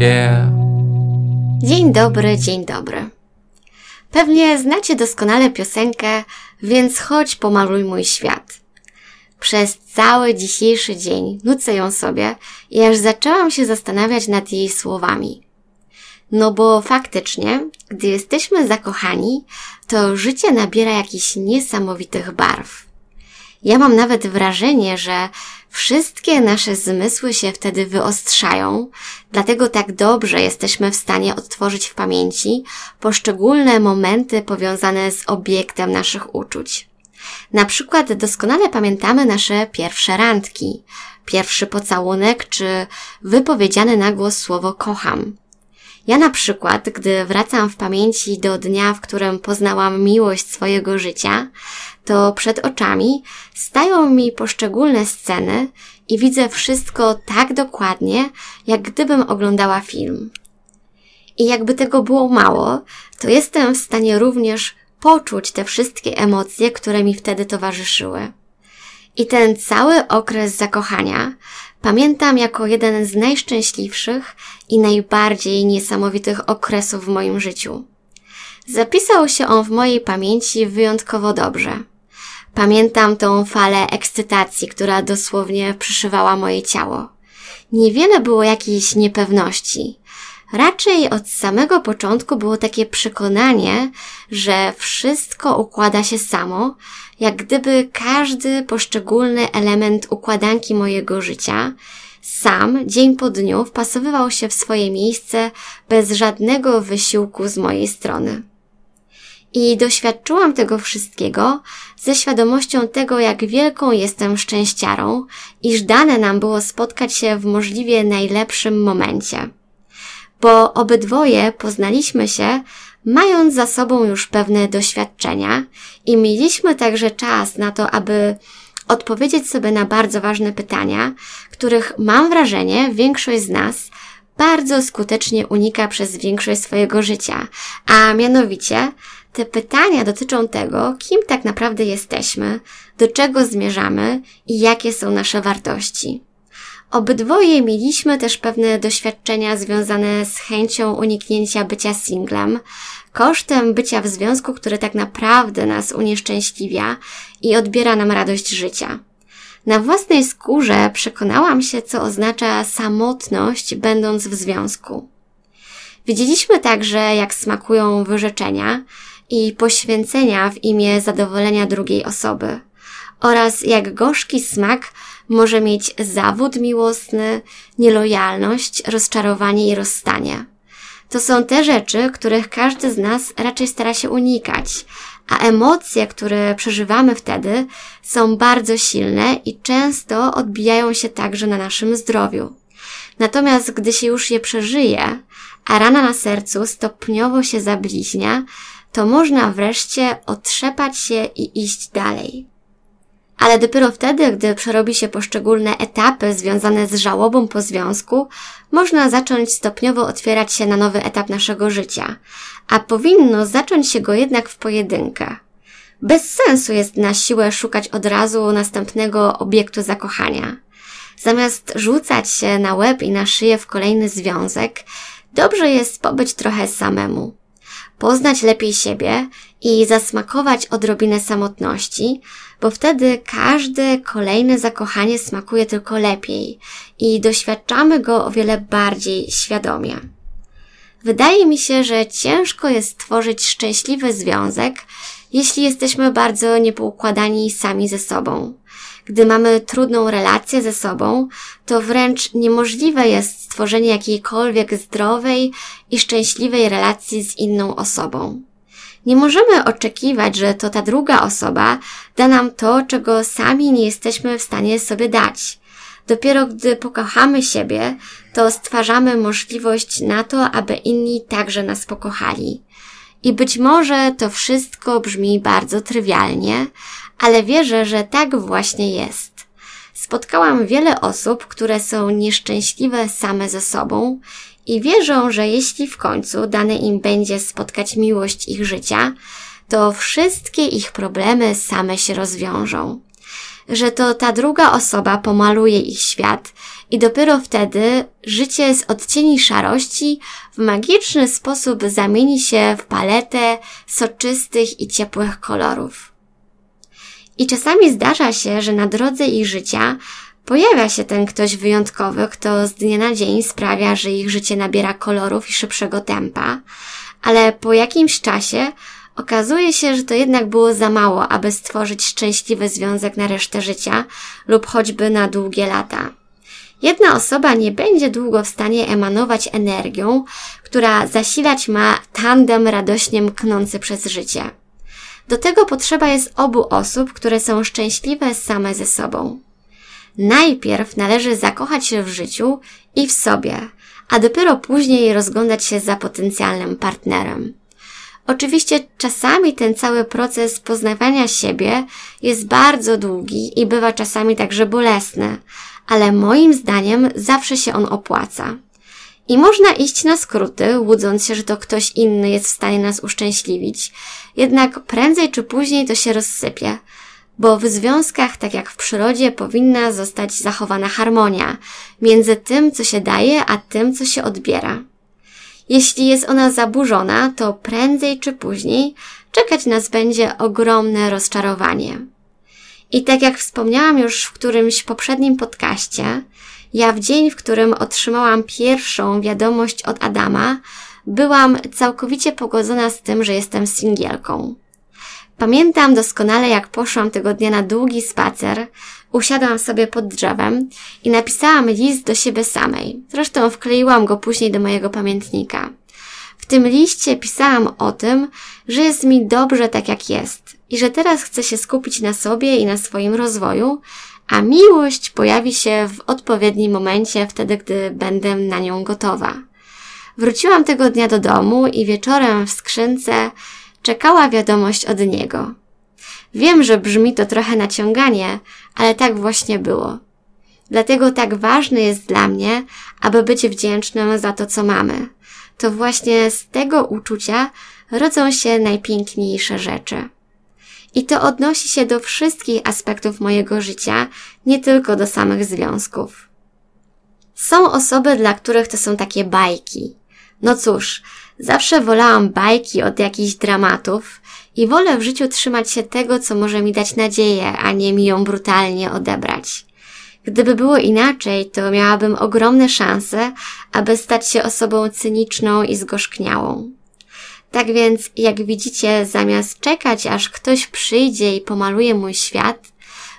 Yeah. Dzień dobry, dzień dobry. Pewnie znacie doskonale piosenkę, więc chodź pomaluj mój świat. Przez cały dzisiejszy dzień nucę ją sobie i aż zaczęłam się zastanawiać nad jej słowami. No bo faktycznie, gdy jesteśmy zakochani, to życie nabiera jakichś niesamowitych barw. Ja mam nawet wrażenie, że wszystkie nasze zmysły się wtedy wyostrzają, dlatego tak dobrze jesteśmy w stanie odtworzyć w pamięci poszczególne momenty powiązane z obiektem naszych uczuć. Na przykład doskonale pamiętamy nasze pierwsze randki, pierwszy pocałunek czy wypowiedziane na głos słowo kocham. Ja na przykład, gdy wracam w pamięci do dnia, w którym poznałam miłość swojego życia, to przed oczami stają mi poszczególne sceny i widzę wszystko tak dokładnie, jak gdybym oglądała film. I jakby tego było mało, to jestem w stanie również poczuć te wszystkie emocje, które mi wtedy towarzyszyły. I ten cały okres zakochania pamiętam jako jeden z najszczęśliwszych i najbardziej niesamowitych okresów w moim życiu. Zapisał się on w mojej pamięci wyjątkowo dobrze. Pamiętam tą falę ekscytacji, która dosłownie przyszywała moje ciało. Niewiele było jakiejś niepewności. Raczej od samego początku było takie przekonanie, że wszystko układa się samo, jak gdyby każdy poszczególny element układanki mojego życia sam dzień po dniu wpasowywał się w swoje miejsce bez żadnego wysiłku z mojej strony. I doświadczyłam tego wszystkiego ze świadomością tego, jak wielką jestem szczęściarą, iż dane nam było spotkać się w możliwie najlepszym momencie. Bo obydwoje poznaliśmy się, mając za sobą już pewne doświadczenia i mieliśmy także czas na to, aby odpowiedzieć sobie na bardzo ważne pytania, których mam wrażenie większość z nas bardzo skutecznie unika przez większość swojego życia, a mianowicie te pytania dotyczą tego, kim tak naprawdę jesteśmy, do czego zmierzamy i jakie są nasze wartości. Obydwoje mieliśmy też pewne doświadczenia związane z chęcią uniknięcia bycia singlem, kosztem bycia w związku, który tak naprawdę nas unieszczęśliwia i odbiera nam radość życia. Na własnej skórze przekonałam się, co oznacza samotność, będąc w związku. Widzieliśmy także, jak smakują wyrzeczenia i poświęcenia w imię zadowolenia drugiej osoby oraz jak gorzki smak może mieć zawód miłosny, nielojalność, rozczarowanie i rozstanie. To są te rzeczy, których każdy z nas raczej stara się unikać, a emocje, które przeżywamy wtedy, są bardzo silne i często odbijają się także na naszym zdrowiu. Natomiast gdy się już je przeżyje, a rana na sercu stopniowo się zabliźnia, to można wreszcie otrzepać się i iść dalej. Ale dopiero wtedy, gdy przerobi się poszczególne etapy związane z żałobą po związku, można zacząć stopniowo otwierać się na nowy etap naszego życia, a powinno zacząć się go jednak w pojedynkę. Bez sensu jest na siłę szukać od razu następnego obiektu zakochania. Zamiast rzucać się na łeb i na szyję w kolejny związek, dobrze jest pobyć trochę samemu poznać lepiej siebie i zasmakować odrobinę samotności, bo wtedy każde kolejne zakochanie smakuje tylko lepiej i doświadczamy go o wiele bardziej świadomie. Wydaje mi się, że ciężko jest stworzyć szczęśliwy związek, jeśli jesteśmy bardzo niepoukładani sami ze sobą. Gdy mamy trudną relację ze sobą, to wręcz niemożliwe jest stworzenie jakiejkolwiek zdrowej i szczęśliwej relacji z inną osobą. Nie możemy oczekiwać, że to ta druga osoba da nam to, czego sami nie jesteśmy w stanie sobie dać. Dopiero gdy pokochamy siebie, to stwarzamy możliwość na to, aby inni także nas pokochali. I być może to wszystko brzmi bardzo trywialnie, ale wierzę, że tak właśnie jest. Spotkałam wiele osób, które są nieszczęśliwe same ze sobą i wierzą, że jeśli w końcu dane im będzie spotkać miłość ich życia, to wszystkie ich problemy same się rozwiążą. Że to ta druga osoba pomaluje ich świat i dopiero wtedy życie z odcieni szarości w magiczny sposób zamieni się w paletę soczystych i ciepłych kolorów. I czasami zdarza się, że na drodze ich życia pojawia się ten ktoś wyjątkowy, kto z dnia na dzień sprawia, że ich życie nabiera kolorów i szybszego tempa, ale po jakimś czasie okazuje się, że to jednak było za mało, aby stworzyć szczęśliwy związek na resztę życia lub choćby na długie lata. Jedna osoba nie będzie długo w stanie emanować energią, która zasilać ma tandem radośnie mknący przez życie. Do tego potrzeba jest obu osób, które są szczęśliwe same ze sobą. Najpierw należy zakochać się w życiu i w sobie, a dopiero później rozglądać się za potencjalnym partnerem. Oczywiście czasami ten cały proces poznawania siebie jest bardzo długi i bywa czasami także bolesny, ale moim zdaniem zawsze się on opłaca. I można iść na skróty, łudząc się, że to ktoś inny jest w stanie nas uszczęśliwić. Jednak prędzej czy później to się rozsypie. Bo w związkach, tak jak w przyrodzie, powinna zostać zachowana harmonia między tym, co się daje, a tym, co się odbiera. Jeśli jest ona zaburzona, to prędzej czy później czekać nas będzie ogromne rozczarowanie. I tak jak wspomniałam już w którymś poprzednim podcaście, ja w dzień, w którym otrzymałam pierwszą wiadomość od Adama, byłam całkowicie pogodzona z tym, że jestem singielką. Pamiętam doskonale, jak poszłam tego dnia na długi spacer, usiadłam sobie pod drzewem i napisałam list do siebie samej. Zresztą wkleiłam go później do mojego pamiętnika. W tym liście pisałam o tym, że jest mi dobrze tak jak jest i że teraz chcę się skupić na sobie i na swoim rozwoju, a miłość pojawi się w odpowiednim momencie, wtedy, gdy będę na nią gotowa. Wróciłam tego dnia do domu i wieczorem w skrzynce czekała wiadomość od niego. Wiem, że brzmi to trochę naciąganie, ale tak właśnie było. Dlatego tak ważne jest dla mnie, aby być wdzięcznym za to, co mamy. To właśnie z tego uczucia rodzą się najpiękniejsze rzeczy. I to odnosi się do wszystkich aspektów mojego życia, nie tylko do samych związków. Są osoby, dla których to są takie bajki. No cóż, zawsze wolałam bajki od jakichś dramatów i wolę w życiu trzymać się tego, co może mi dać nadzieję, a nie mi ją brutalnie odebrać. Gdyby było inaczej, to miałabym ogromne szanse, aby stać się osobą cyniczną i zgorzkniałą. Tak więc, jak widzicie, zamiast czekać, aż ktoś przyjdzie i pomaluje mój świat,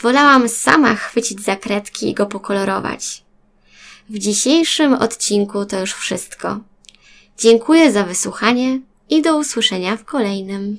wolałam sama chwycić za kredki i go pokolorować. W dzisiejszym odcinku to już wszystko. Dziękuję za wysłuchanie i do usłyszenia w kolejnym.